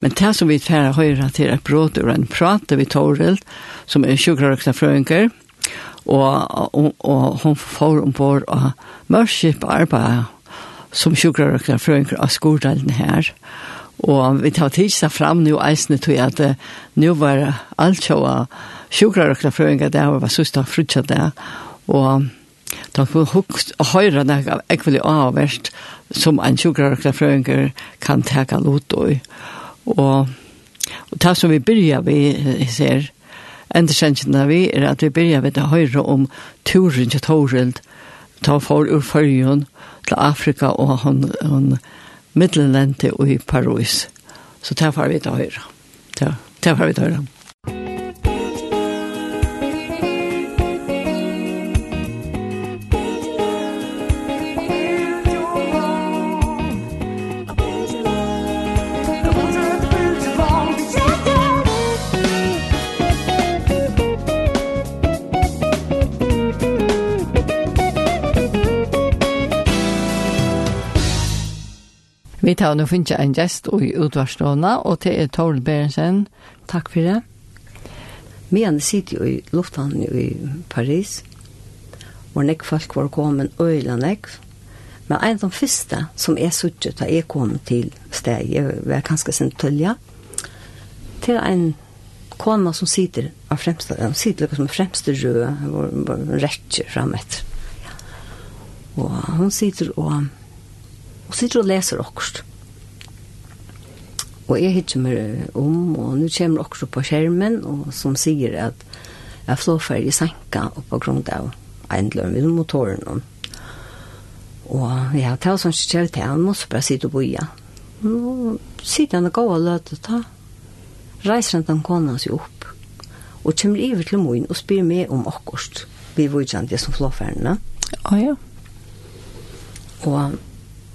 Men det som vi færre høyre til et bråd og en prat vi Toril, som er sjukkerøkta frøynker, og, og, og hun får ombord og mørskip arbeid som sjukkerøkta frøynker av skordelen her. Og vi tar tidsa fram nu eisne til at uh, nu var alt sjåa sjukkerøkta frøynker der var søsta frutja der, og Da får hukt og høyre det av ekvelig avverst som en sjukkerøkta frøynker kan teka lot og Og, og det som vi byrja vi ser, endersendelsen vi, er at vi byrja vi til høyre om turen til Torild, ta for ur fyrjun til Afrika og hon, han middelente i Paris. Så det var vi til høyre. Det var vi til høyre. Vi tar nå finnes en gjest i utvarstående, og til er Torl Berensen. Takk for det. Vi sitter jo i lufthavnen i Paris, hvor nek folk var kommet øyla nek. Men en av de første som er suttet da jeg kom til steg, jeg var ganske sin tølja, til en kona som sitter av fremste, hun sitter liksom fremste rød, hvor, hun retter frem etter. Og hun sitter og og sitter og leser okkurst. Og jeg hittar meg om, og nu kommer okkurst på skjermen, og som sier at jeg flåfer i senka og på grunn av eindløren vid motoren. Og ja, det var sånn skjer til han, og så bare sitter og boja. Nå sitter han og går og løter ta. Reiser han den kona seg opp, og kommer iver til moen og spyr meg om okkurst. Vi var jo som flåferne. Ja, ja. Og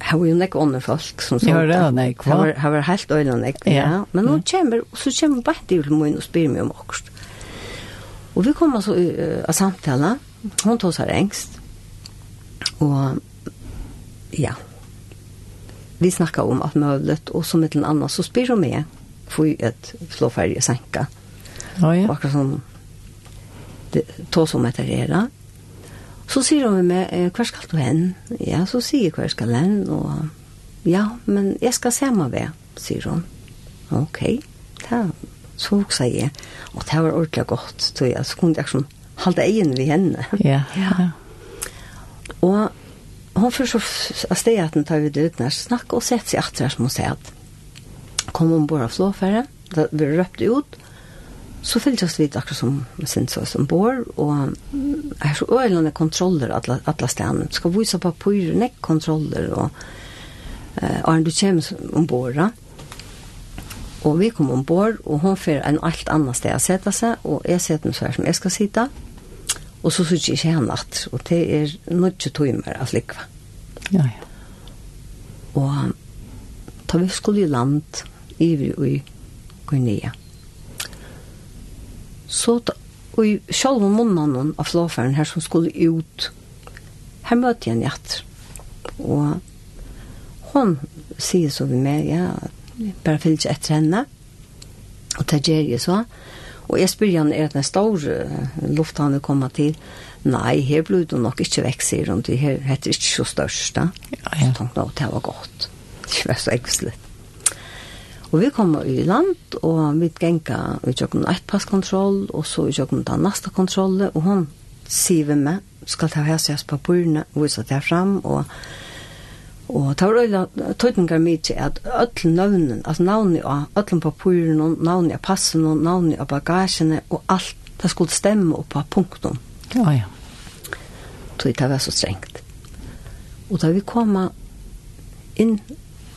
Her var jo nek ånder folk som sånt. Ja, det var nek, hva? Her var helt øyne nek, ja. ja. Men nå mm. kommer, så kommer bare til min og spyr meg om akkurat. Og vi kommer så uh, av samtale, hun tog seg engst, og ja, vi snakka om alt møvlet, og så mitt en annan, så spyr hun meg, for et slåferdig senka. Ja, ja. Og akkurat sånn, det, tog som etter det, Så sier hun med meg, hver skal du hen? Ja, så sier jeg hver skal hen, og ja, men jeg skal se meg ved, sier hun. Ok, da, så hoksa jeg, og det var ordentlig godt, så jeg så kunne jeg liksom halte egen ved henne. Ja, ja. Og hun først så av stedet at hun tar ut når her snakk, og sett seg etter som hun sier at kom ombord av flåfære, da vi røpte ut, så fylgjas vi akkurat som sinnså som bor, og er så øyelande kontroller atla, alle stedene. Skal vise på pyrer, nekk kontroller, og eh, Arne, du kommer ombord, da. Og vi kom ombord, og hun fer en alt annet sted å sette seg, og jeg setter meg så her som jeg skal sitte, og så sitter jeg ikke henne at, og det er nødt til timer av likva. Ja, ja. Og da vi skulle i land, i vi i Guinea, så og i sjálva munnen av flåfæren her som skulle ut, her møtte jeg en hjertet. Og hun sier så vi med, ja, bare fyller ikke etter henne, og det gjør jeg så. Og jeg spør henne, er det en stor luft han vil komme til? Nei, her ble det nok ikke vekk, sier hun, det her heter ikke så størst. Da. Ja, ja. Så tenkte jeg, det var godt. Det var så ekselig. Og vi kom i land, og vi genga i tjokken et passkontroll, og så i tjokken den neste kontrollen, og hun sier vi med, skal ta hese på papurene, og vise det fram, og Og det var øyla tøytingar mykje at öll navnen, altså navnet av öllum papuren, navnet av passen, navnet av bagasjene og alt, det skulle stemme opp av punktum. Ja, ja. Så det var så strengt. Og da vi kom inn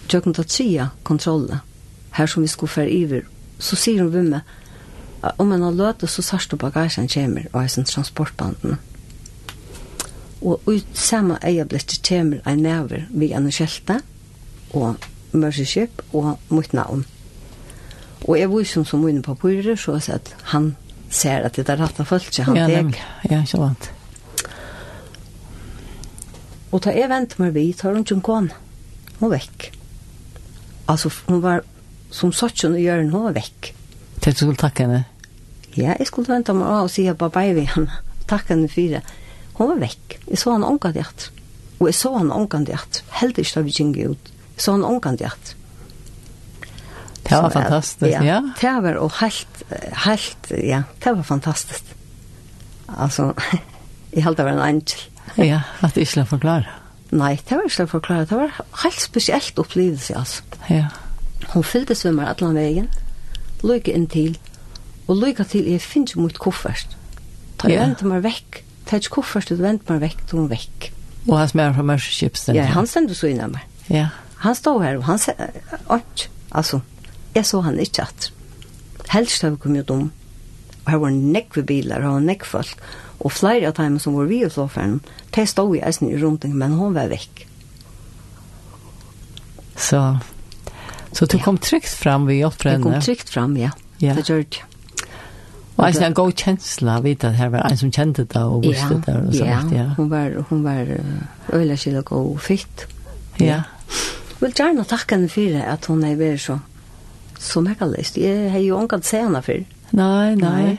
tjøkken til tria kontrollet, her som vi skulle fære iver, så sier hun vimme, om man har løte, så sørst og bagasjen kommer, og er synes transportbanden. Og ut samme øyeblikk kommer en never vi en skjelte, og mørseskip, og mot navn. Og jeg var som som inne på papirer, så jeg sa at han ser at det er rett og følt seg, han ja, deg. Ja, ikke sant. Og da jeg ventet meg vidt, har hun ikke en kone. Hun vekk. Altså, hun var som sånn å gjøre noe vekk. Det du skulle takke henne? Ja, jeg skulle vente meg av og si at bare ved henne. Takke henne for det. Hun var vekk. Jeg så henne omgående hjert. Og jeg så henne omgående hjert. Helt ikke da vi gikk ut. Jeg så henne omgående hjert. Det var fantastisk, ja. ja. Det var og helt, helt, ja, det var fantastisk. Altså, jeg held det var en angel. ja, at det ikke la forklare. Nei, det var ikke la forklare. Det var helt spesielt opplevelse, altså. Ja. Hon fyllde svømmar allan vegin, lykke inn til, og lykke til jeg finnes jo mot koffert. Ta yeah. vendte meg vekk, ta ikke koffert, du vendte meg vekk, du må vekk. Og hans med fra Mørskipsen? Ja, han sendte så innan meg. Ja. Han stod her, og han sa, ikke, altså, jeg så han ikke at. Helst har vi kommet om, og her var nekve bilar, og nekve folk, og flere av dem som var vi og flåferen, de stod i eisen i rundt, men hun var vekk. Så, Så du kom trygt fram vid hjälp för henne? Kom trygt fram, ja. ja. Det gjorde jag. Och alltså en god känsla vid at her var en som kjente det og visste ja, det. Och sånt, ja, hun var, hun var øyla öjla kilo god fitt. Ja. ja. Jag vill gärna tacka henne for det, at hun er vært så, så märkalist. Jeg har jo ångat se henne for. Nei, nei. nei.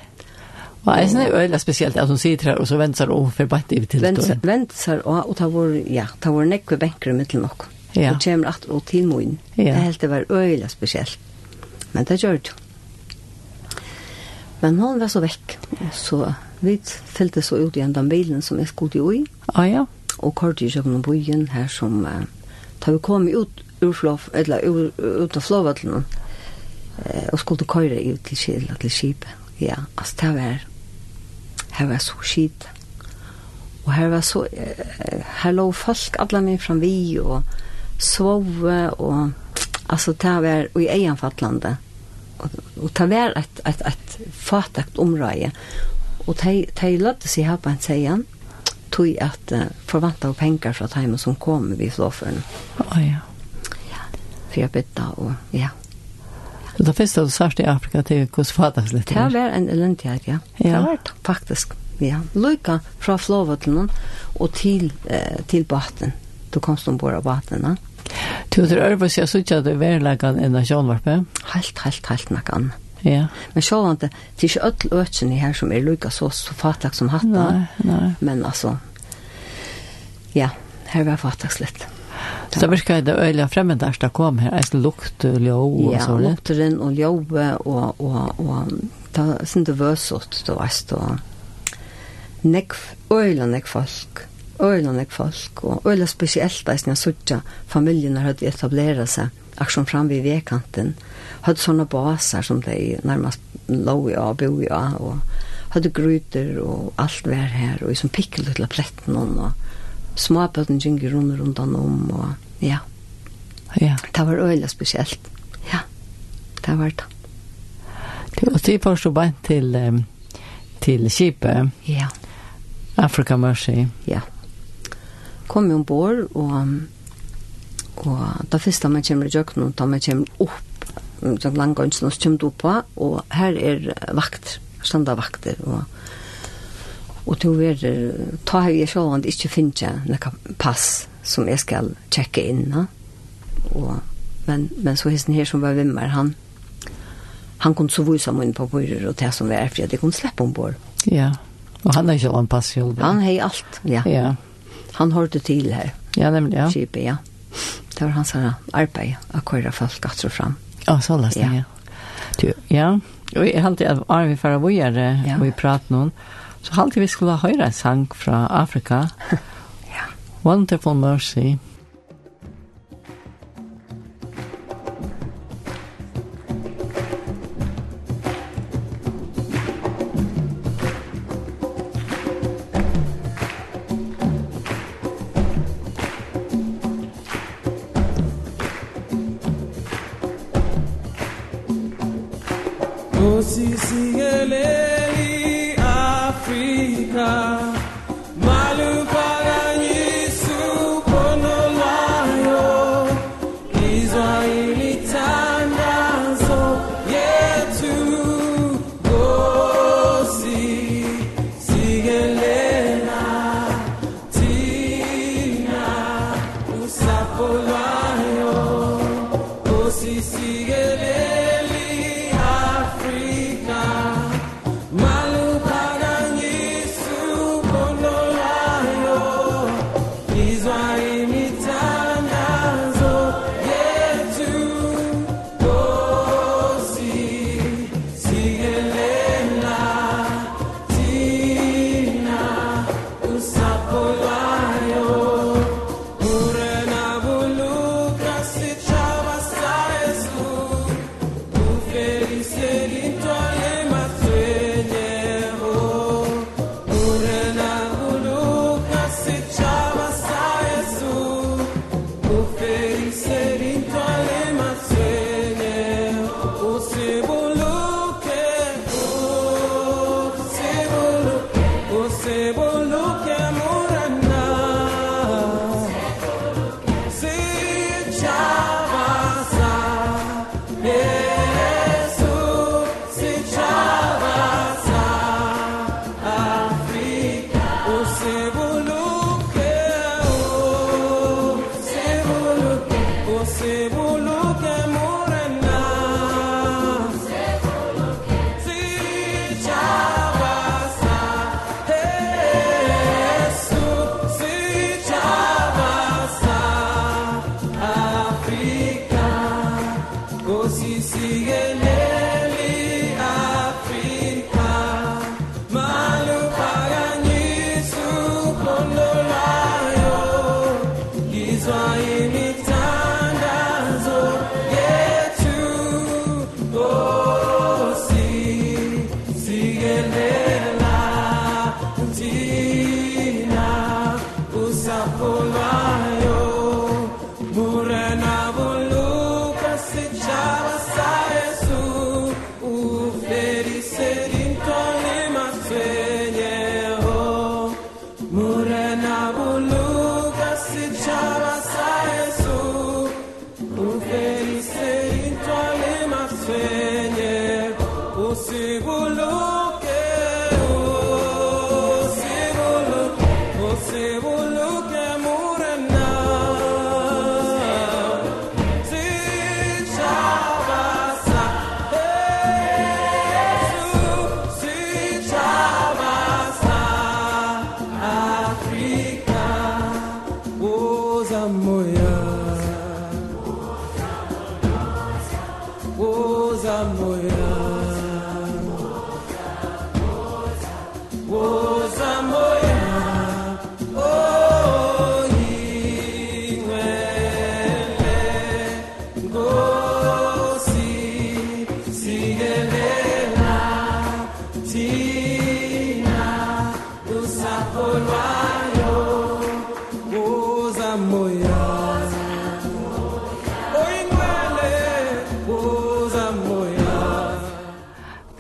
Og jeg synes det er øyla spesielt at hun sitter her og så väntar hon för bara till det. Väntar og, og tar var, ja, tar var nekve benker i mitten och. Ja. Og kommer at og til min. Ja. Det helt det var øyelig spesielt. Men det gjør det. Men hon var så vekk. Så vi fylte så ut igjen den bilen som jeg skulle i. Ah, ja. Og kort i kjøkken og byen her som... Uh, da vi kom ut ur flov, eller ur, ut av flovatlene, uh, og skulle køyre ut til Kjell, til skipet. Ja, altså det var... Her var så skit. Og her var så... Uh, her lå folk alle med fram vi, og sove og altså ta var i egenfattlande og, og ta var et, et, et fatakt område og te te lødde seg her på en seien tog at uh, förvanta och pengar från hem som kom vid floffen. Oh, ja. Ja. För jag bytte og ja. Det första du sagt i Afrika til hvordan fattes litt. Det var en elendighet, ja. ja. Det var det, faktisk. ja. Lykke fra flovatten og til, eh, til baten. Du kom som bor av baten, ja. Du tror Ørvus, jeg synes at det er verleggen enn av sjånvarpe? Helt, helt, helt nok an. Ja. Men så var det er ikke ødel økene her som er lukket så, så fatak som hatta. Nei, nei. Men altså, ja, her var fatak litt. Så virkar det øyla fremmedast det kom her, eis lukt og ljå og ja, sånn? Ja, lukteren og ljå og, og, og det er sånn det vøsot, det var sånn nekv, øyla nekv folk øyla nek folk, og øyla spesielt da jeg suttja familjerna hadde etablera seg, akkurat fram vid vekanten, hadde sånne baser som de nærmest lå i og bo i av, og hadde gryter og alt vær her, og som pikkel til pletten hon, og småbøtten gynger rundt rundt om, og ja. Ja. Det var øyla spesielt. Ja, det var det. Og du først så bare til, til Kipet. Ja. Africa Mercy. Ja kom ombord, og, og da første man kommer i jøkken, da man kommer opp, som langt og så kommer opp, og her er vakt, standa vakter, og Og to er, ta har jeg sjåan ikke finnes noen pass som jeg skal tjekke inn. Og, men, men så hesten her som var vimmer, han, han kunne så vise munnen på bordet og det som var for at jeg kunne slippe ombord. Ja, og han har ikke en pass jo. Han har alt, ja. Ja, han hørte til her. Ja, nemlig, ja. Kipet, ja. Det var hans arbeid å køre folk gatt og fram. Ja, så lest det, ja. Du, ja. Og jeg halte at Arvi for å ja. og vi pratet noen, så halte vi skulle høre en sang fra Afrika. ja. Wonderful Mercy.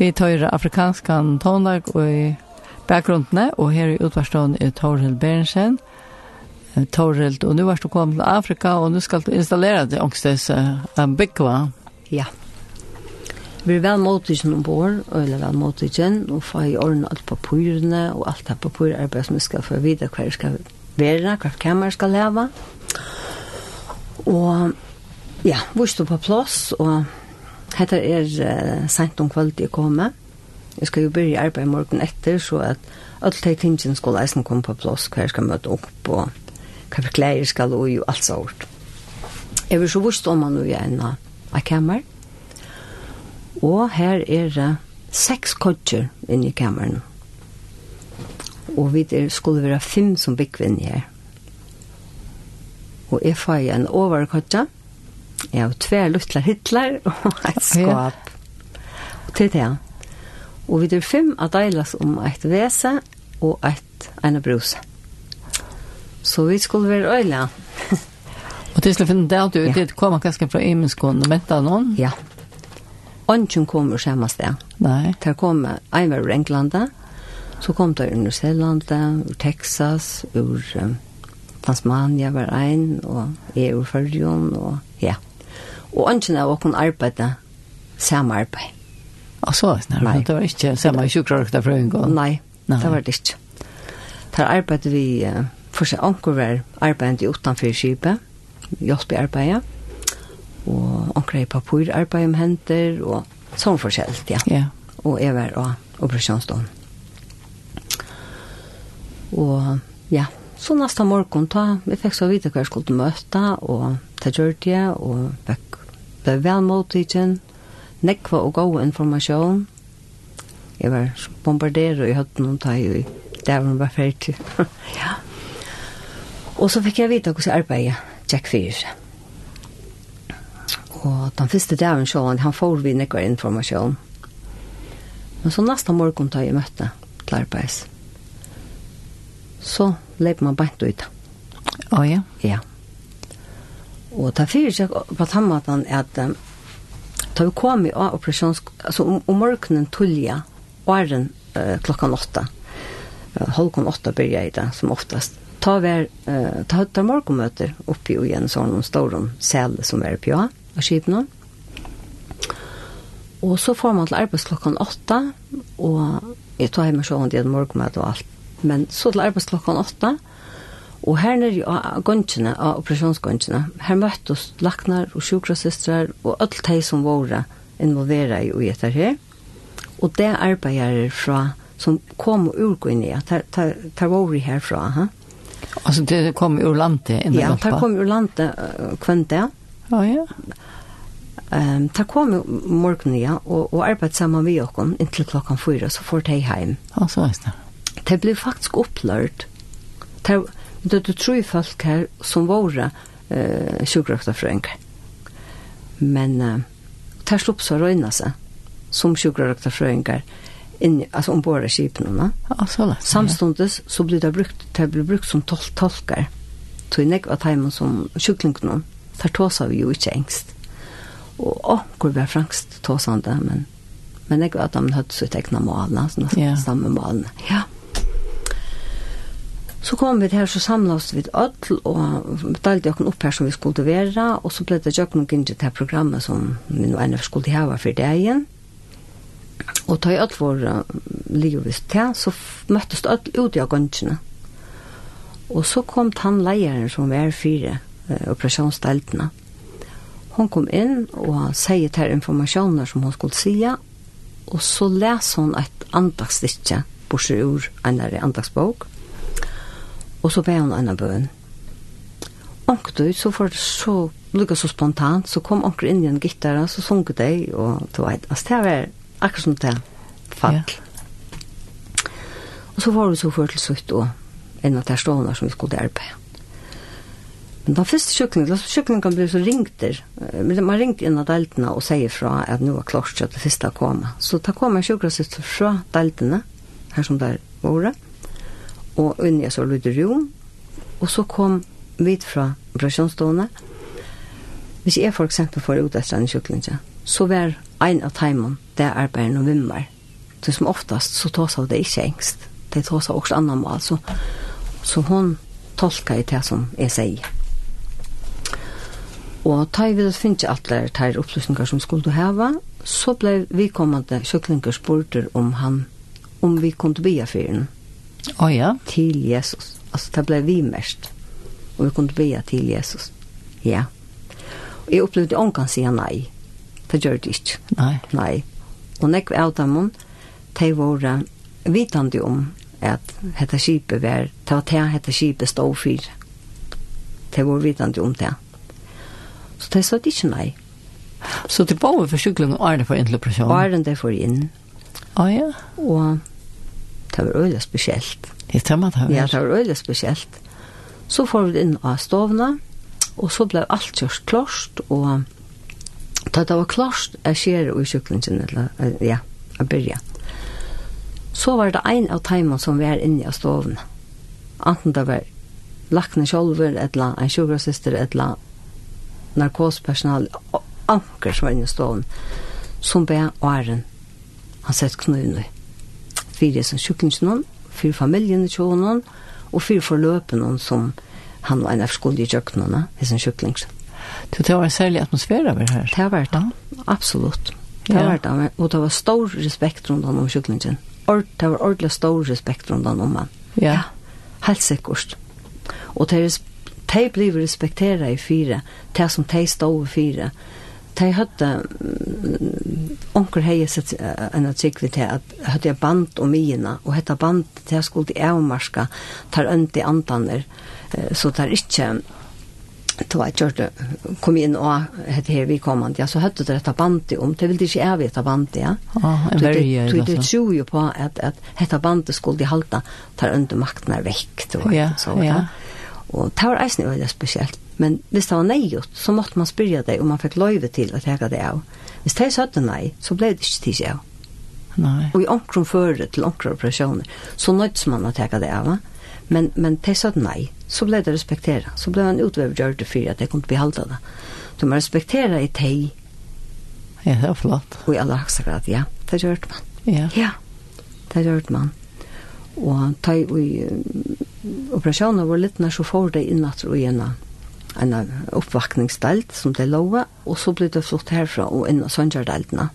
Vi tar afrikanskan tonlag og i bakgrunnene, og her i utvarstånd er Torhild Berensen. Torhild, og nå er du kommet til Afrika, og nå skal du installere det ångstes uh, byggva. Ja. Vi er vel motvikken ombord, og vi er vel motvikken, og får i orden alt papurene, og alt det papurarbeid som vi skal få vite hva det skal være, hva kammer skal leve. Og ja, vi står på plass, og Hetta er uh, sent om kvöld jeg komme. Jeg skal jo byrja arbeid morgen etter, så at alt de tingene skal eisen komme på plass, hva jeg skal møte opp, og hva for klær skal og jo alt sånt. Jeg vil så vust om han jo en av kammer. Og her er det uh, seks kodger inne i kammeren. Og vi der skulle være fem som bygg her. Og jeg får en overkodger, Jeg har tver luttler hytler og et skap. Og til det, Og vi er fem av deilas om et vese og et ene bruse. Så vi skulle være øyla. og til slutt finne det at du ja. det kommer kanskje fra Emenskånd og møtte noen? Ja. Ånden kommer samme sted. Nei. Der kommer en var ur Englanda, så kom det ur Zealandet, ur Texas, ur um, Tasmania var ein, og jeg ur og ja. Mm og ønsken av åkken arbeidde samme arbeid. Og så nei, det, det var ikke samme sjukkerøkta fra en gang? Nei, det var det ikke. Der arbeidde vi, for seg anker var arbeidet utenfor skipet, hjelp i arbeidet, og anker i papurarbeid om henter, og sånn forskjellig, ja. ja. Og jeg var av operasjonsdagen. Og ja, så nästa morgon ta vi fikk så vita hva jeg skulle møte, og ta gjør det, og fikk ble vel mottikken, nekva og god informasjon. Jeg var bombarderet i høtten om teg, og der var var ferdig. ja. Og så fikk jeg vite hvordan jeg arbeidet Jack Fyrs. Og den første dagen så han, han får vi nekva informasjon. Men så neste morgen da jeg møtte til arbeids, så leip man bant ut. Å oh, ja? Ja. Og ta fyrir seg på tammatan at um, ta vi kom i operasjons, altså om, om morgenen tullja, åren uh, klokkan åtta, uh, halvkon åtta byrja i det som oftast, ta ver, uh, ta, ta morgenmøter oppi og igjen sånn storum sel som er oppi av skipene. Og så får man til arbeids klokkan åtta, og jeg tar hjemme sånn det morgenmøte og alt. Men så til arbeids klokkan åtta, og Og her nere av gongene, av operasjonsgongene, her møttes laknar og sjukrasystrar og alt de som var involveret i og etter her. Og det arbeider fra, som kom ur gongene, tar vi herfra. Ha? Altså det kom ur landet? Ja, det kom ur landet uh, kvendt det. Ja, ja. Um, det kom morgenen, ja, og, og arbeidet sammen med oss inntil klokkan fyra, så får de hjem. Ja, så er det. Det ble faktisk opplørt. Det ble Og det er tre folk her som var eh, sjukkerøktafrøyngar. Men eh, der slopp så røyna seg som sjukkerøktafrøyngar inni, altså ombord av skipene. Ja, Samstundes så blir det brukt, det blir brukt som tol tolkar. Så jeg var teimen som sjukklingene, der tåsa vi jo ikke engst. Og åkker var frangst tåsande, men, men jeg var at de hadde så egna malene sånne ja. samme malene ja. Så kom vi her, så samlas vi öll og betalte okken opp her som vi skulle være, og så ble det jo og gynnet til programmet som vi nå ennå skulle hava for dagen. Og ta i öll vår livet til, så møttes öll ut i gynnet. Og så kom tannleieren som var fire operasjonsdeltene. Hon kom inn og sier til informationer som hon skulle sige, og så leser hon et andagsstikke bortsett ur en andagsbok. Og Og så ber hun en bøn. Onkdøy, så var det så, lukket så spontant, så kom onker inn i en gittare, så sunket de, og du vet, altså det var akkurat som det fall. Ja. Og så var det så for til sutt og en av de stående som vi skulle arbeide. Men da første kjøkkenet, da kjøkkenet kan bli så men man ringte inn av deltene og sier fra at nå var klart til at det første kom. Så da kom jeg kjøkkenet sitt fra deltene, her som der var det, og inn i så lydde rom, og så kom vi fra operasjonsstående. Hvis jeg for eksempel får ut etter en kjøklinja, så var en av timen det arbeidet noen vimmer. Det som oftast så tås av det ikke engst. Det tås av også annan mal. Så, så hun tolka i det som jeg sier. Og ta i vidt finne alle de opplysninger som skulle du heve, så ble vi kommende kjøklinger spurter om han, om vi kunne bia for henne oh, ja. til Jesus. Altså, det ble vi mest. Og vi kunne be til Jesus. Ja. Og jeg opplevde om kan si nei. Det gjør det ikke. Nei. Nei. Og nekve av dem, de var vitande om at dette skipet var, det var det dette skipet stod for. De var vitande om det. Så de sa ikke nei. Så det var for syklene og er det for en til operasjonen? Og er det for inn. Å ah, ja. Og det var øyelig spesielt. Det tar man det her. Ja, det var øyelig spesielt. Så får vi inn av stovna, og så ble alt gjort klart, og da det var klart, jeg skjer i syklingen, eller, ja, jeg byrja. Så var det en av timene som var inne av stovna. Anten det var lakne sjolver, eller en sjukrasister, eller narkospersonal, anker som var inne i stovna, som ble åren. Han sett knivene i fyrir som sjuklingen, fyrir familjen i tjonen, og fyrir forløpen som han var en av skuld i tjøkkenen, hessen sjuklingen. Det var en særlig atmosfære over her. Det var det, absolutt. Det var det, og det var stor respekt rundt om sjuklingen. Det var ordentlig stor respekt rundt om han. Ja. Helt sikkert. Og det er de blir respektera i fire, det som de stod i fyra, de hadde onker hei sett en av trygg vi til at hadde jeg band om mine og hette band til jeg skulle til avmarska tar ønt i andaner så tar ikke Det var jeg kjørte kom inn og hette her vi kom ja, så hadde det dette bandet om det ville ikke jeg vite bandet ja. ah, en verje du, du, tror jo på at, at hette bandet skulle de halta tar under makten er vekk ja, så, ja. Og det var eisen veldig spesielt. Men hvis det var neigjort, så måtte man spyrja deg om man fikk løyve til å teka det av. Hvis det sa det nei, så ble det ikke tids av. Nei. Og i omkron føre til omkron operasjoner, så nøyts man å teka det av. Men, men det sa det nei, så ble det respektera. Så ble man utvevergjørt for at de kunne behalda det. Så man respektera i teg. Ja, det var flott. Og i aller høyeste grad, ja. Det gjør man. Ja. Ja, det gjør man. Og ta i operasjonen var litt nær så får det inn at og gjerne en oppvakningsdelt som det lova, og så ble det flott herfra og inn av Søndjardeltene.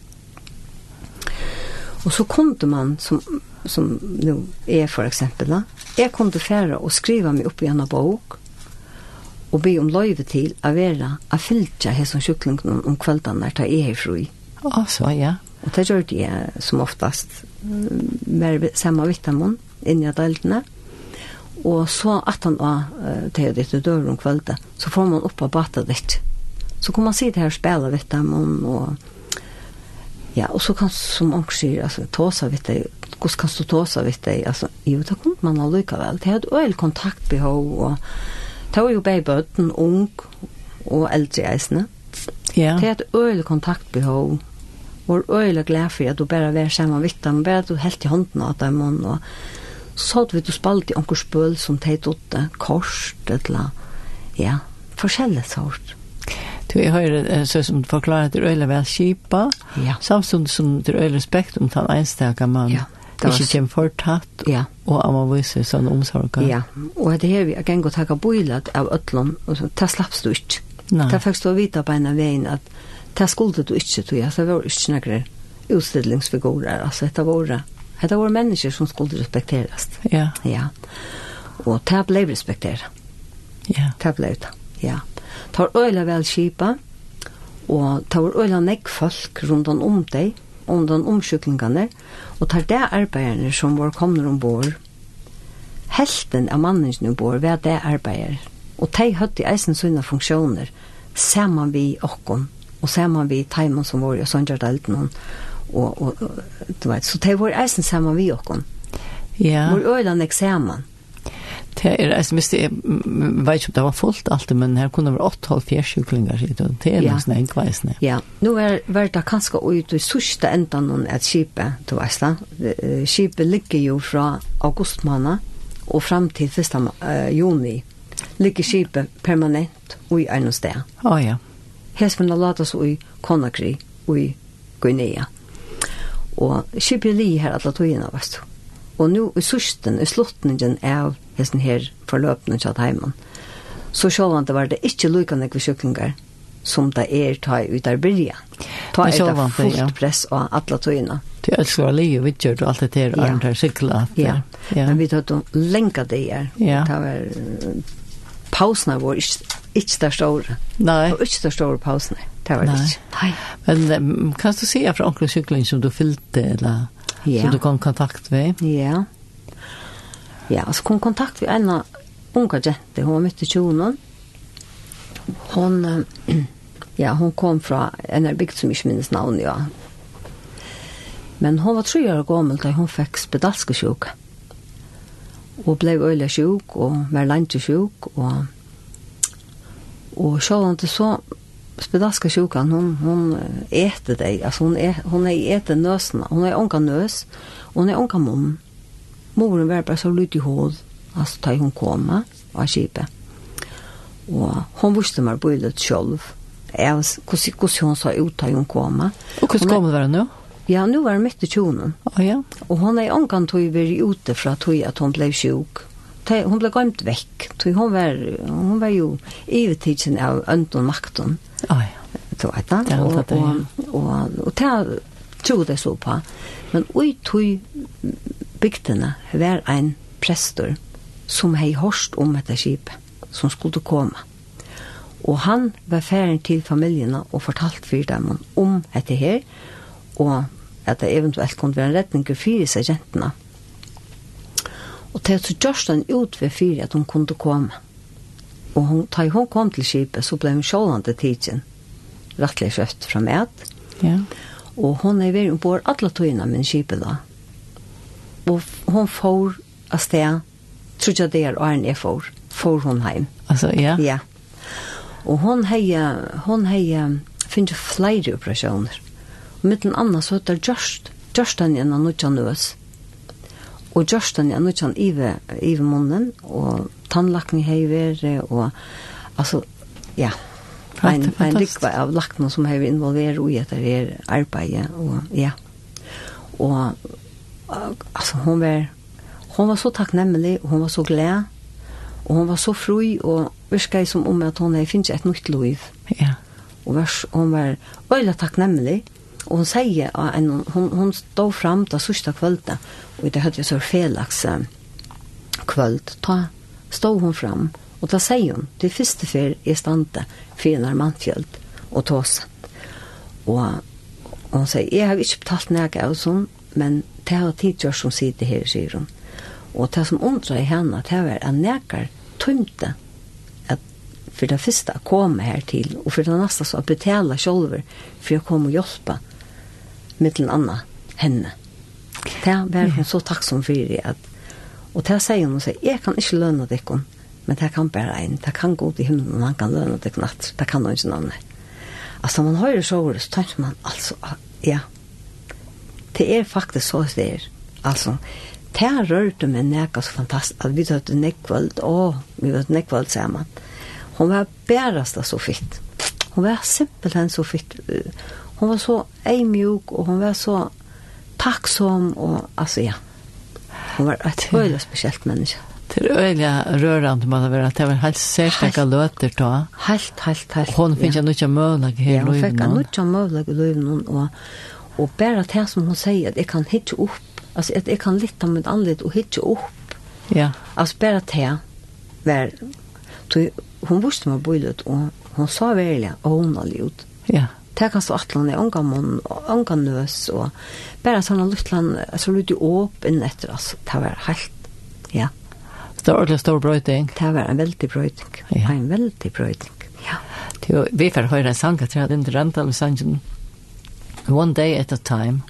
Og så kunde man, som, som nå er for eksempel, da. jeg kunne fære og skriva meg opp i en bok, og be om løyve til å være å fylte hesson sjuklingen om kvelden når jeg er fri. Å, så ja. Og det gjør det som oftast, mer samme vittamon inn i deltene. Og så at han var uh, til ditt dør om kvöldet, så får man opp av bata ditt. Så kan man sitte her og spela litt dem om, og Ja, og så kan som onkel sier, altså, tåsa vitt deg, hvordan kan du tåsa vitt deg, altså, jo, det kunne man allikevel. Det hadde et øyel kontaktbehov, og det var jo bare bøten, ung og eldre eisene. Ja. Det er et øyel kontaktbehov, og øyelig er glad for at du bare var sammen med dem, bare at du helt i hånden av dem, og så sa vi at du spalte i onker spøl som teit åtte, kors, eller, ja, forskjellig sort. Du jeg hører så som du forklarer at det øyler vel kjipa, ja. samtidig som det øyler respekt om den enstaka mann. Ja. Det var ikke en fortatt, ja. og om man viser sånn omsorg. Ja, og det her vi har gjengt å takke bøylet av øtlån, og så, det slappst du ikke. Nei. Det fikk å vite på en av veien at det skulle du ikke, tror jeg, det var ikke noen utstillingsfigurer, altså, det var det Hetta var mennesker som skulle respekteras. Ja. Ja. Og det ble respekteret. Ja. Det ble det. Ja. Det var øyla vel kjipa, og det var øyla nekk folk rundt om deg, om den omsjuklingene, og det er det arbeiderne som var kommet ombord. Helten av mannene ombord var det arbeider. Og de hadde eisen sånne funksjoner, sammen vi okken, og sammen vi teimen som var i Sondjardalten, og og, og, og du vet, så det var eisen sammen vi og Ja. Vår øyland er sammen. Det er, altså, jeg visste, jeg vet ikke om det var fullt alltid, men her kunne det være 8-4 sjuklingar, det er nesten en kveisne. Ja, nå er det kanskje ut i sørste enden av et skipet, du vet det. Skipet ligger jo fra august og fram til 1. Uh, juni. Ligger skipet permanent og i en sted. Å ja. Her skal man lade oss i Konakri og i Guinea. Mm og skipper li her alle togene, vet du. Og nå i sørsten, i sluttningen av hesten her forløpene til heimen, så sjålvand det var det ikke lukkende kjøklinger som det er ta ut av byrja. Ta er det fullt press av alle togene. Du elsker å li og gjør og alt det her, ja. Arne, sykla. Ja. ja, men vi tar to lenka det her. Ja. Det var pausene våre, ikke, ikke der store. Nei. Det var ikke der store pausene det var det ikke. Nei. Men kan du se fra onkel sykling som du fyllte, eller ja. som du kom kontakt med? Ja. Ja, så kom kontakt med en av unga jente, hun var midt i tjonen. Hon, ja, hon kom fra en av bygd som ikke minnes navn, ja. Men hon var tre år gammel da hun fikk spedalske sjuk. Og ble øyelig sjuk, og var landet sjuk, og, og sjålande så Spedaska sjukan, hon, hon äter dig. Alltså hon, är, hon är äter nösna. Hon är ånka nös. Hon är ånka mun. Moren var bara så lut i hål. Alltså tar hon komma av kipet. Og hon visste meg på det selv. Jeg, hvordan, hvordan hon sa ut da hun kom. Og hvordan kom det være nå? Ja, nu var det mitt i tjonen. Oh, ja. Og hon er omkant tog vi ute fra tog at hon ble sjuk hon ble gømt vekk. Tog hon var, hon var jo ivetidsen av ønden og makten. Å oh, ja. Tog et annet. Og, og, og, og, og det tog det så på. Men ui tog bygdene var en prester som hei hårst om etter skipet som skulle komme. Og han var ferdig til familiene og fortalt for dem om dette her, og at det eventuelt kunne være en retning for seg jentene. Mm Og det så gjørst han ut ved fire at hun kunne komme. Og hun, da hun kom til skipet, så ble hun sjålande tidsen. rettelig kjøft fra med. Ja. Og hun er ved ombord alle togene med skipet da. Og hun får av sted, tror jeg det er åren jeg får, får hun hjem. Altså, ja? Ja. Og hun har, hun har, finnes flere operasjoner. Og mitt en annen så heter Gjørst, Gjørst han gjennom Nudja Nøs. Mm og Justin ja nu kan Ive Ive munnen og tannlakken har vært og altså ja. En, ein dikva av lakken som har involverer og etter her arbeidet og ja. Og altså hon var hon var så takknemlig og hon var så glad og hon var så fri og virka som om at hon hei finnes et nytt liv. Ja. Og vers, hon var øyla takknemlig Og hun sier, en, hun, hun stod fram da sørste kvölda, og det hadde jeg så felaks kvöld, da stod hun fram, og da sier hun, det første fer i stande, fyr når mannfjöld, og tåse. Og, og hun sier, jeg har ikke betalt nega av sånn, men det har tidgjør som sitter her, sier hun. Og det som undrar i henne, det var at nekar tømte at for det første å komme her til, og for det neste så å betale sjolver for å komme og hjelpe mittlen anna henne. Det var hun så takksom for det at Og det sier hun og sier, jeg kan ikke lønne dere, men det kan bare en, det kan gå til himmelen, og han kan lønne dere natt, det kan noen sånn annet. Altså, man hører så ordet, så tenker man, altså, ja, det er faktisk så det er, altså, det har rørt meg nækka så fantastisk, at vi tøtte nekvald, og vi tøtte nekvald sammen. Hun var bærest så fitt. Hun var simpelthen så fitt, hon var så eimjuk och hon var så tacksam och alltså ja. Hon var ett väldigt speciellt människa. Det är öliga rörande man över att det var helt særstekke løter då. Helt, helt, helt. Hon finns ju inte möjlighet Ja, nu. Hon fick inte möjlighet i löven og, och bara det som hon säger at jeg kan hitta upp. Alltså at jag kan lita mitt anled och hitta upp. Ja. Alltså bara det här var hon visste man bojlet och hon sa verkligen og hon har ut. Ja. Det kan stå atlan i unga ånganøs, og bare sånn at Lutland, så lut i inn etter oss. Det var helt, ja. Det var ordentlig stor brøyting. Det var en veldig brøyting. Ja. En veldig brøyting, ja. Jo, vi får høre en sang, jeg tror jeg, den drømte med sangen. One day at a time.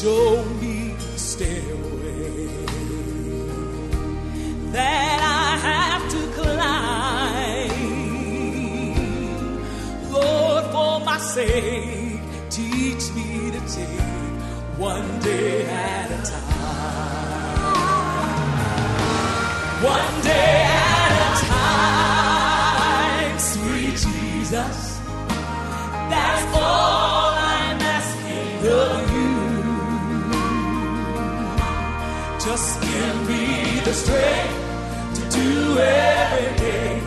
show me the stairway that I have to climb. Lord for my sake teach me to take one day at strength to do every day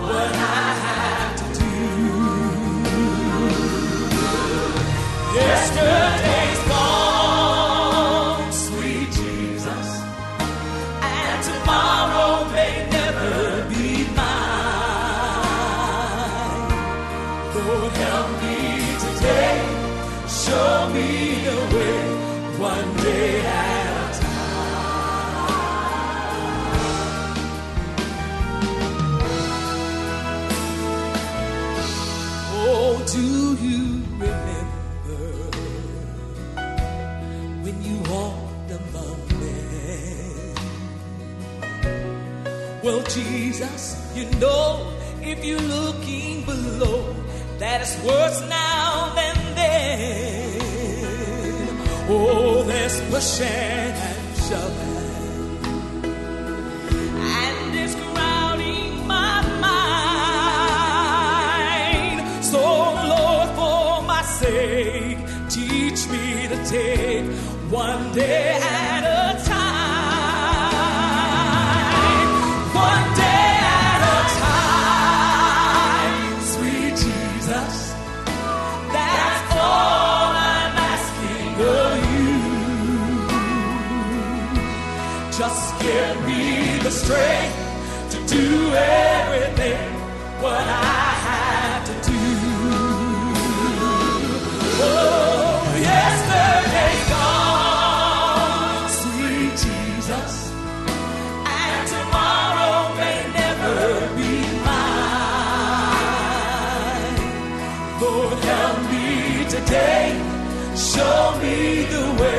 what I have to do Yesterday you know if you're looking below that it's worse now than then. Oh there's pushing and shoving and it's crowding my mind. So Lord for my sake teach me to take one day at a strength to do everything what I have to do. Oh, yesterday's gone, sweet Jesus And tomorrow may never be mine. Lord, help me today. Show me the way.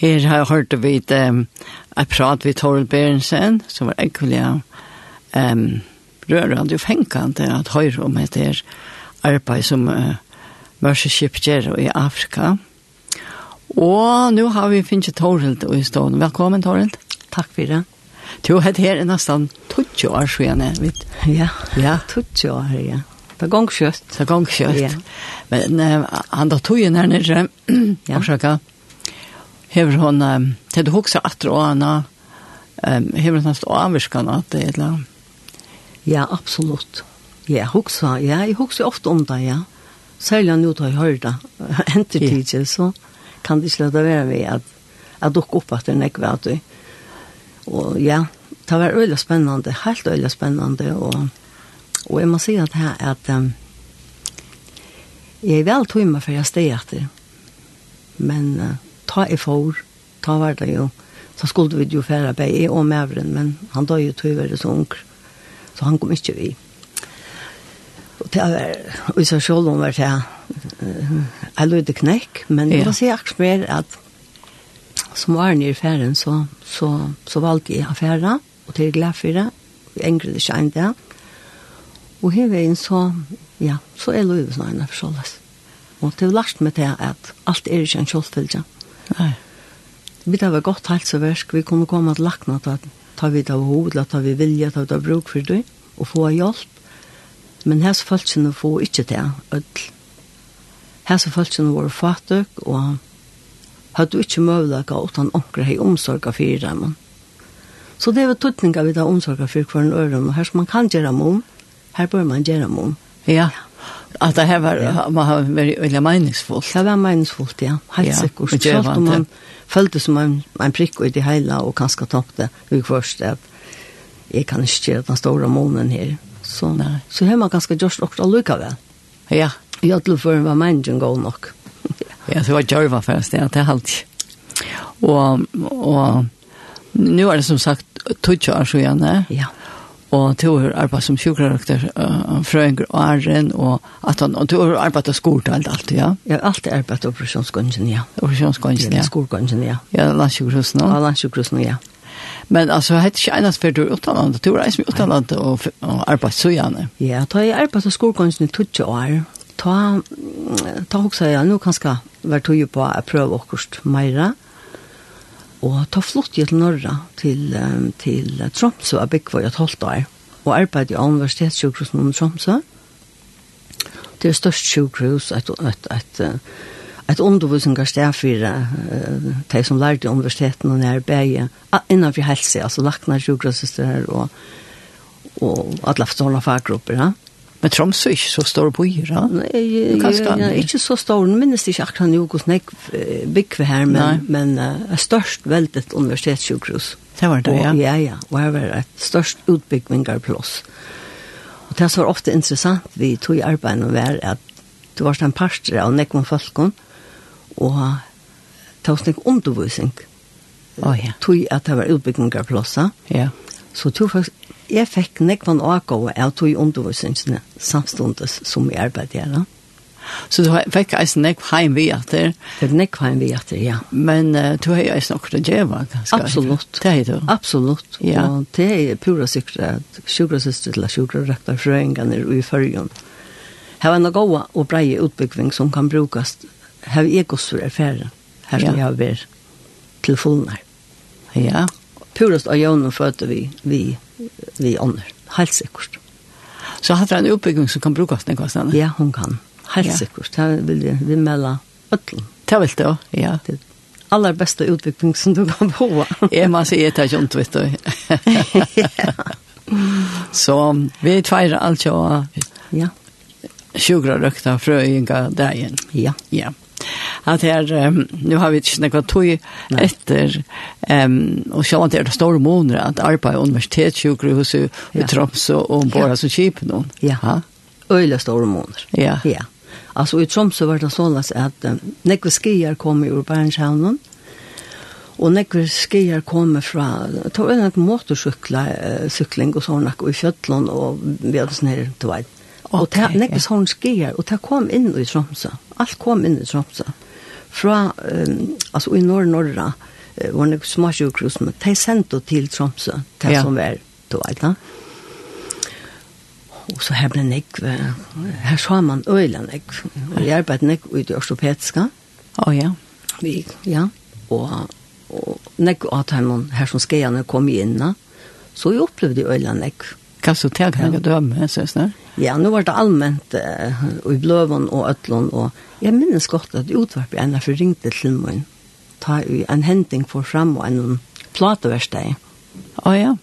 Her har jeg hørt vi et um, prat ved Toril Berensen, som var ekkelig um, rørende og fengende at høyre om etter arbeid som uh, Mørsekip gjør i Afrika. Og nå har vi finnet Toril i stående. Velkommen Toril. Takk for det. Du har her er nesten 20 år siden, jeg vet. Ja, ja. 20 år, ja. Det er gongskjøtt. Det er gongkjøtt. Ja. Men uh, han da tog jo nærmere, ja hever hon, um, til du hoksa atra og anna, um, hever hon stå avvirskan at det eller Ja, absolutt. Ja, hoksa, ja, jeg hoksa ofte om det, ja. Særlig nå tar jeg hørt det, ja. tidlig, så kan det ikke lade være ved at jeg dukker opp at det er nekve at du. Og ja, det var øyla spennende, helt øyla spennende, og, og jeg må si at her, at um, jeg er vel tog meg for jeg steg etter, men uh, ta i for, ta var det jo, så skulle vi jo fære på jeg og mævren, men han døde jo tog være så ung, så han kom ikke vi. Og det var, og i seg selv om var det, jeg lød knekk, men ja. det var så akkurat mer at som var nere i færen, så, så, så valgte jeg affæra, og til glad for det, jeg engret ikke en det. Og her veien så, ja, så er løyvesnøyene for såles. Og det er lagt meg til at alt er ikke en kjøltfølge. Mm Nei. Vi tar vel godt helseversk, vi kunne komme til lakna, at ta vi det av hodet, ta vi vilja, ta vi det av bruk for det, og få hjelp. Men hese folkene får ikke det, ødel. Hese folkene var fatøk, og hadde ikke møvlega utan omkring hei omsorga fyrir dem. Så det var tuttninga vi da omsorga fyrir hver en øren, og her som man kan gjøre mom, her bør man gjøre mom. Ja. ja. Att det här var man har väldigt väldigt meningsfullt. Det var meningsfullt, ja. Helt ja, sikkert. säkert. Så att man följde som en, en prick i det hela och kanske tappte hur först att jag kan inte göra den stora månen här. Så, Nej. så har man ganska just också lycka väl. Ja. Jag tror för var människan går nog. ja, det var Jarva först, ja, det är allt. Och, och nu är det som sagt 20 år sedan. Ja og to har arbeidet som sjukkerrektor, uh, frøynger og æren, og at han, og to har arbeidet skort og alt, alt, ja? Ja, alt er arbeidet operasjonsgången, ja. Operasjonsgången, ja. Skolgången, ja. Ja, landsjukkerhusen, ja. Ja, landsjukkerhusen, ja. Men altså, alltså hade ikke ena för du er utanlandet, du reis med utanlandet og, og arbeidet så gjerne. Ja, da jeg arbeidet på skolkonsten i 20 år. Ta, ta jeg, nå kan jeg være tog på å prøve åkost meira, Mm og ta flott til norra til, um, til Tromsø av Byggvøy et halvt år og arbeidde i universitetssjukhusen under Tromsø det er størst sjukhus et, et, et, et undervisningssted for uh, de som lærte i universiteten og nær nærbeie innenfor helse, altså lakna sjukhussyster og, og alle forstående faggrupper. Ja. Men Tromsø er ikke så stor byer, ja? Nei, ja, ja, ikke så stor, men minnes ikke akkurat noe hvordan jeg bygger her, men, men uh, størst veldet universitetssjukhus. Det var det, ja? Og, ja, ja, og her var et størst utbyggvingarplass. Og det var ofte interessant, vi tog i arbeidet var at det var en parster av nekvann folkene, og det var nekvann undervisning. Å, oh, ja. Tog at det var utbyggvingarplasser. Ja. Så tog faktisk jeg fikk nekvann avgå av tog undervisningene samståndes som jeg arbeidet her. Så du fikk eisen nekv heim vi at det? Fikk nekv heim vi etter, ja. Men uh, du har eisen okkur å djeva, ganske? Absolutt. Det er du? Absolutt. Ja. Og det er pura sikkert at sjukrasøster til sjukrasrektar frøyngene i fyrjon. Her var en gåa og brei utbyggving som kan brukast her er gos for erfæren her som ja. jeg har vært til fullnær. Ja. Purast av jøvn og fødte vi, vi vi ånder, helt sikkert. Så har det en utbygging som kan brukes den kostnaden? Ja, hun kan. Helt ja. sikkert. Det vil jeg vi melde øtlen. Det vil du, ja. Det aller beste utbygging som du kan bo. jeg må si, jeg tar ikke vet du. Så vi tveirer alt jo. Ja. Sjukra røkta frøyinga dagen. Ja. Ja. At her, nu har vi ikke noe tog etter, um, og sjå at det er store måneder at arbeid i universitetssjukhuset i Tromsø og Båra som kjip noen. Ja, øyla store måneder. Ja. Ja. Alltså i Tromsø var det sånn at um, nekve skier kom ur Urbanshavnen, og nekve skier kom fra, det var en motorsykla, uh, sykling og sånn, og i Kjøtland, og vi hadde sånn her, du vet. Og okay, nekve sånn skier, og det kom inn i Tromsø alt kom inn i Tromsø. Fra, um, altså i Nord-Norra, uh, var det små sjukhus, men de sendte til Tromsø, det ja. som var, du vet da. Og så her ble nekv, her sa man øyla nekv, og jeg arbeidde nekv ut i ortopediska. Å oh, ja. Vi, ja, og, og nekv at her som skeierne kom inn, så jeg opplevde øyla nekv. Kan du ta några döme synes du? Ja, nå var det allmänt uh, i Blöven og Ötlån og jeg minnes godt at utvarp ena för ringte til mig. Ta en händing for fram og en platavärsteg. Ja, ja.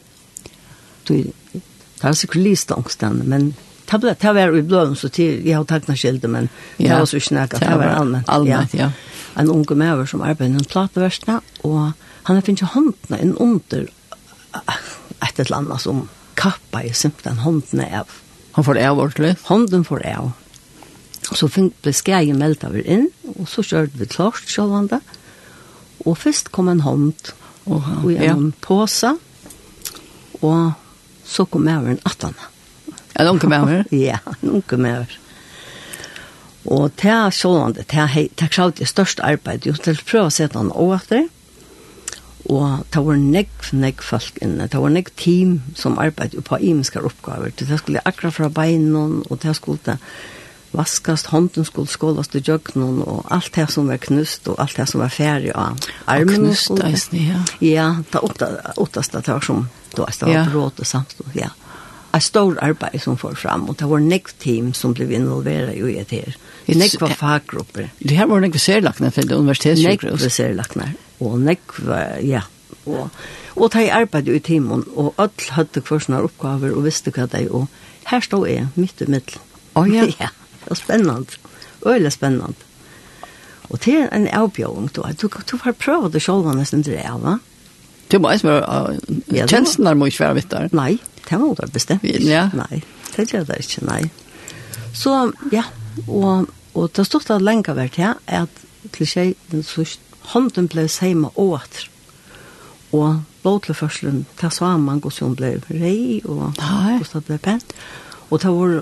Du, det er sikkert listångsten, men tabla ta var i blån så til, jeg har takna skilde men det var så snacka det var allmänt allmänt ja en unge mäver som arbetar en plattverkstad og han har finnet handen in under et eller annet som kappa i simpelthen hånden av. Han får av ordentlig? Hånden får av. Så ble skreien meldt av inn, og så kjørte vi klart sjålvande. Og først kom en hånd, og en ja. påse, og så kom jeg over en attene. En unge med over? ja, en unge med over. Og til sjålvande, til jeg, jeg største arbeid, just til å prøve å sette han åter, og det var nekv, nekv folk inne, det var nekv team som arbeidde på imenskar oppgaver, det skulle akkurat fra beinen, og det skulle det vaskast, hånden skulle skålast i jøgnen, og alt det som var knust, og alt det som var ferdig av armen. Og knust, eisne, ja. Ja, det åttast, åttast det var som, det var det Ja. var råd og samstånd, ja. Ja ett stort arbete som får fram och det var next team som blev involverade i det här. Det neck var fackgrupper. Det här var neck särlagna för universitetssjukhus. Neck särlagna och neck ja och och ta i arbete i teamen och all hade kvar uppgifter och visste vad det och här står jag mitt i mitten. Oh, ja. ja, det var spännande. Öjligt spännande. Och det är en avbjörning då. Du, du får pröva det själva nästan till det, va? Du måste vara... Tjänsten är mycket svärvitt där. Nej, det var det bestemt. Ja. Nei, det gjør det ikke, nei. Så, ja, og, og det stod det lenge vært her, ja, at klisjé, den sørst, hånden ble seima og atter. Og båtleførselen, det sa man hvordan hun ble rei, og hvordan det ble pent. Og det var,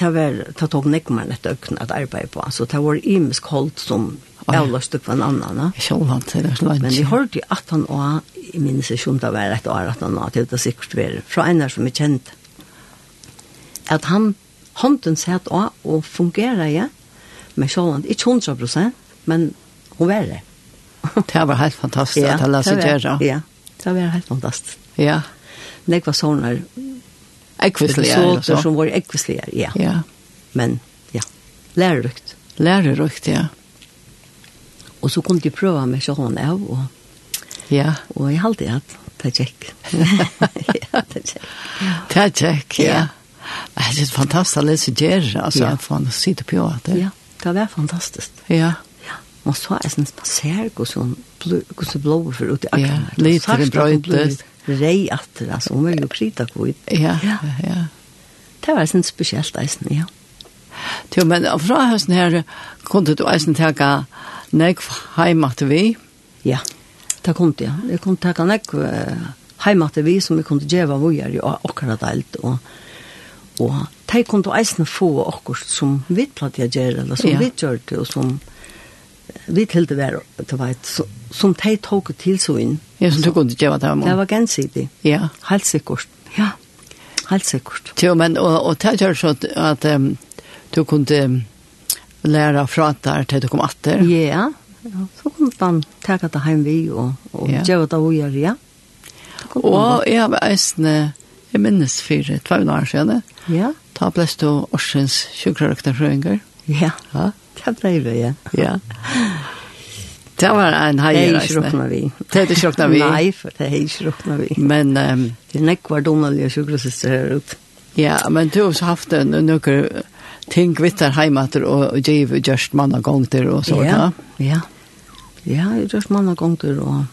det var, det tog nekmer et økne at arbeide på, så det var imisk holdt som avlast upp en annan. Ja, självant, det er slant. Men vi hørte jo at han var, i minns jag det var et år at han var, det er sikkert var, fra en her som er kjent, at han, hånden satt av og fungerer, ja, med självant, ikke hundra prosent, men hun var det. det var helt fantastiskt ja, att han lade sig gjøre. Ja, det var helt fantastisk. Ja. Det var sådana så. Som var ekvislige, ja. ja. Men, ja, lärerikt. Lärerikt, ja. Og så kunne de prøve meg sånn av, og, ja. og jeg halte at det er kjekk. ja, det er kjekk. Det er kjekk, ja. Det er litt fantastisk å lese Gjerre, altså, ja. for han sitter på at det. Ja, det var fantastisk. Ja. ja. Man så er sånn, man ser hvordan hvordan blåver for ut i akkene. Ja, litt for det brøytes. Rei atter, altså, hun er jo krita kvitt. Ja, ja, ja. Det var sånn spesielt, eisen, ja. Jo, men fra høsten her kunne du eisen tenke nek heimat vi. Ja, det kom det. Jeg kom ta å nekv heimat vi som vi kom til djeva vujar i akkurat alt. Og, og de kom til eisne få akkurat som vi platt jeg gjør, eller som ja. vi gjør det, og som vi til det var, det var et, som de tok til så inn. Ja, som du kunne gjøre det. Det var gensidig. Ja. Helt sikkert. Ja, helt sikkert. Jo, men, og, og det gjør så at, at um, du kunne lära prata till du kom att Ja. Ja. Så kom man ta det hem vi och och göra det och göra. Ja. Och jag var äsne jag minns för det var några år sedan. Ja. Ta plats då Orsens sjukrektor Frönger. Ja. Ja. Det blev det ja. Ja. Det var en hajare. Det ikke inte vi. Det er ikke råkna vi. Nei, for det er ikke råkna vi. Men... Um, det är nekvar donalige sjukressyster her ute. Ja, men du har haft en några ting vittar heimater og giv just manna gongter og så ja. Ja. Ja, just mange ganger, og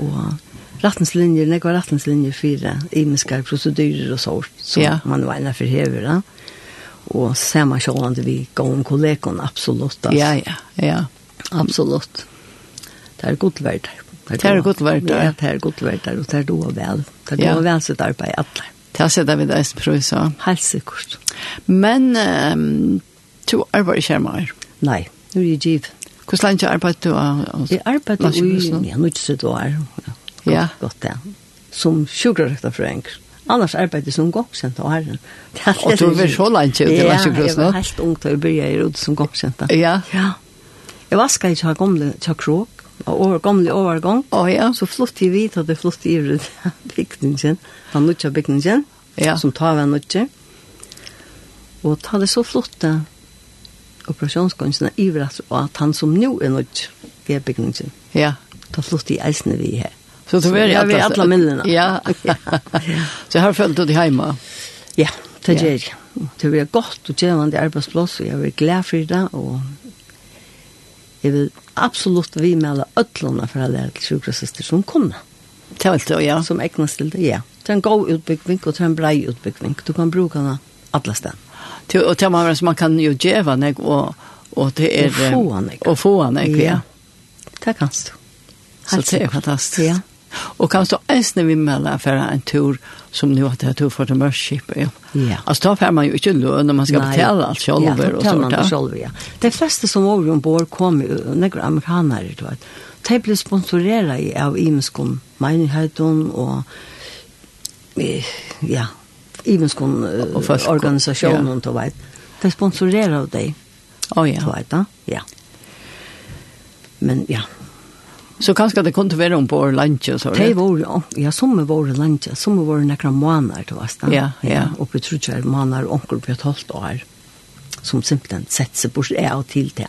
og rettenslinjer, det var retningslinjer for imiske prosedyrer og så, så ja. man var inne for hever. Da. Og samme kjølende vi går om kollegene, absolutt. Altså. Ja, ja, ja. Absolutt. Det er godt verdt. Det er godt verdt. Ja, det er godt verdt, og det er då vel. Det er då vel sitt arbeid, alle. Det har sett vi deg prøv, så. Helt sikkert. Men um, du arbeider ikke mer? Nei, nu er jeg giv. Hvordan lenge arbeider du? Av, jeg arbeider i ja, noe sitt år. Godt, ja. godt det. Som sjukkerrekter for enkelt. Annars arbeider jeg som gongsent og herren. Og du var så lenge ut i Landsjøkrosene? Ja, jeg var helt ung til å begynne i Rode som gongsent. Ja. ja. Jeg vasker ikke av gamle tjokkrok og over gamle overgang. Å oh, ja. Så flott i hvit hadde flott i vrud bygningen, den nødja bygningen, ja. som tar vi nødja. Og ta det så flott flotte operasjonsgåndsene i vrud at han som nå er nødja, det er bygningen. Ja. Ta flott i eisene vi her. Så det var ju att alle minnen. Ja. Så har följt det hjemme? Ja, det är det. Det var gott och det arbeidsplass, og jeg och glad for det og jeg vil absolutt vi med alle ødlene for alle sjukrøsøster som kunne. kommer. Telt, ja. Som egnet til det, ja. Det er en god utbygging, og det er en brei utbygging. Du kan bruke den alle steder. Til, Og til man, man kan jo djeva deg, og, og det er... Og få han deg. Og få han deg, ja. ja. Det kan du. Så det er fantastisk. Ja. Og kanskje eisne vi melder for en tur som nu at jeg tog for til Mørskip. Ja. ja. Altså da får man jo ikke løn når man skal Nei. betale alt selv. Ja, og betaler man selv, ja. De fleste som var ombord kom jo, nekker amerikanere, du vet. De ble sponsoreret av imenskom menighetene og ja, imenskom organisasjonen, du vet. De sponsoreret av dem. Å ja. Du vet da, ja. Men ja, Så kanskje det kunne være om på lunch og så. Det var ja, ja sommer var lunch, sommer var några månader då vast. Ja, ja, uppe tror jag månader onkel på et halvt år. Som simpelthen setter seg bort är og till det.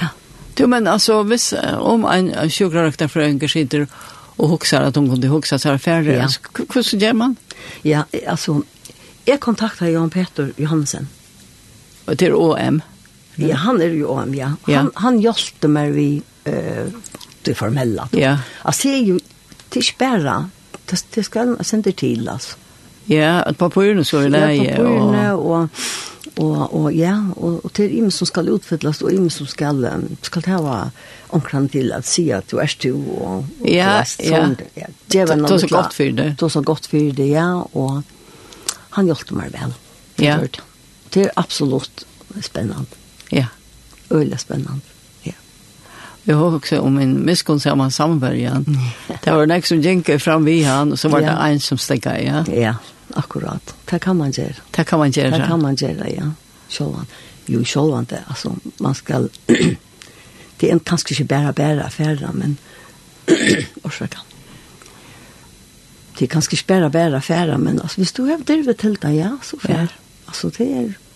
Ja. Du men alltså vis om en sjukgråkta för en skiter och huxar att hun kunde huxa så här färre. Ja. Hur gjør gör man? Ja, alltså jag kontaktade Jan Peter Johansen. Og til OM. Ja, han er ju OM, ja. Han, ja. han hjälpte mig vi... eh det formella. Ja. Alltså det är ju till spärra. Det det ska sända till alltså. Ja, att papperna så är det ja. och och och ja och och till im som ska utfyllas och im som ska ska ta vara omkring till att se att du är du och ja ja det var något så gott för det då så gott för det ja och han hjälpte mig väl ja det är absolut spännande ja öle spännande Jag har också om en miskunnsamma samverkan. Det var en som gick fram vid han och så var det en som steg ja. Ja, akkurat. Det kan man göra. Det kan man göra. Det kan man göra, ja. Självan. Jo, självan det. Alltså, man ska... det är kanske inte bara bara affärer, men... Orsaka. Det är kanske inte bara bara affärer, men alltså, hvis du har drivet till det, ja, så fär. Ja. Alltså, det är...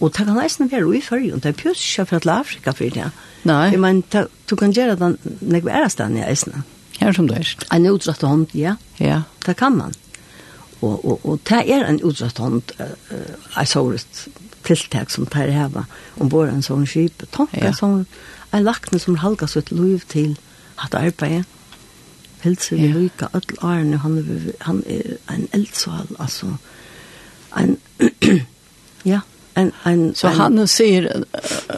Og det kan eisne være i fyrrjon, det er pjøs ikke fra til Afrika for det. Nei. Jeg mener, du kan gjøre den nekve stedet i eisne. Ja, som det er. En utdratt hånd, ja. Ja. Det kan man. Og, og, og det er en utdratt hånd, uh, jeg så tiltak som tar heva ombord en sånn skip. Tanker ja. som er lakne som halga sitt liv til at arbeidet. Hilser vi ja. lykke, alle årene, han, han er en eldsval, altså. En, ja, en en så en, han ser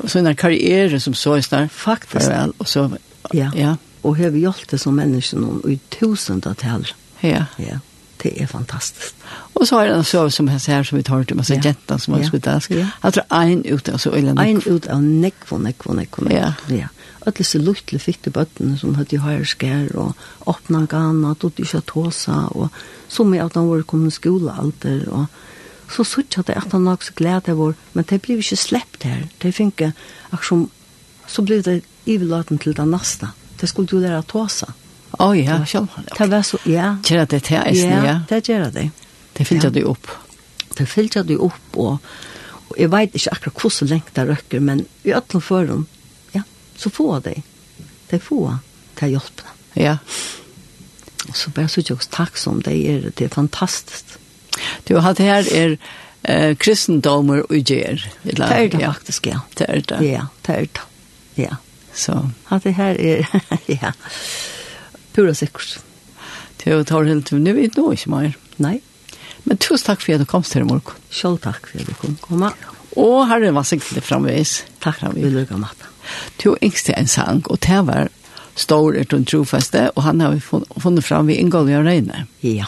såna karriärer som så är faktiskt väl och så ja. ja. Och hur vi gjort det som människor någon i tusentals Ja. Ja. Det är fantastiskt. Och så är den så som här ser som vi tar till massa ja. jättar som har ja. skjutit ask. Ja. Jag tror en ut och så eller en ut av neck från neck från neck Ja. ja. Alla så luttliga fitte botten som hade ju här skär och öppna gana och tog ju tåsa och som är att han var kommit skola allt och så sutt at det at han nok så glede var, men det blev ikke släppt her. Det finke, akkurat så blev det ivelåten til det neste. Det skulle du lære å ta. Å ja, sjølvklart. Det var så, ja. Gjør det til jeg, ja. Det gjør det. Det fyllte du opp. Det fyllte du opp, og, og jeg vet ikke akkurat hvor så lengt det røkker, men i alle dem, ja, så få dig Det få det hjelpene. Ja. Så bare så ikke takk som det er, det er fantastisk. Du har det her er eh, kristendomer og gjer. Det er det faktisk, ja. Det er det. Ja, det er det. Ja. Så. At det her er, ja, pura sikkert. Det tar helt nu vet du ikke mer. Nei. Men tusen takk for at du kom til i morgen. Selv takk for at du kom. Komma. Og herren var sikkert framvis. Takk for at vi lukket matta. Du yngste en sang, og det var stor er den trofeste, og han har vi funnet fram ved Ingolv og Røyne. Ja.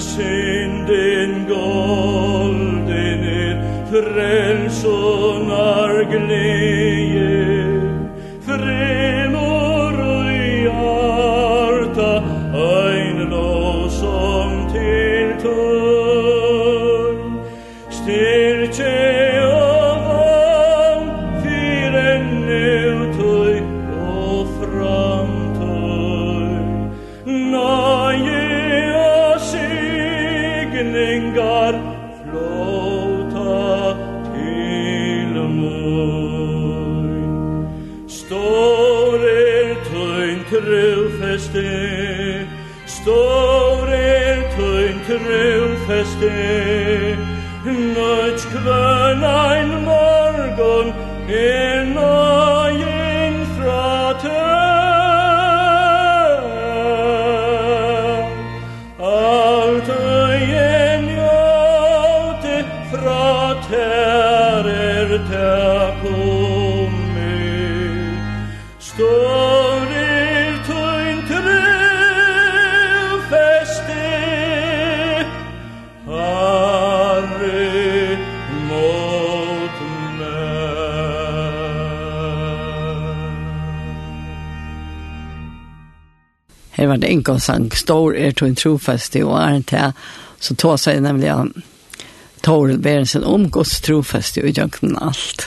synden golden frälsonar glädje grøv feste Nødt kvøn ein morgon er var det en sang, stor er to en trofast og er til, så tog seg nemlig Toril Berensen om Guds trofast i og alt.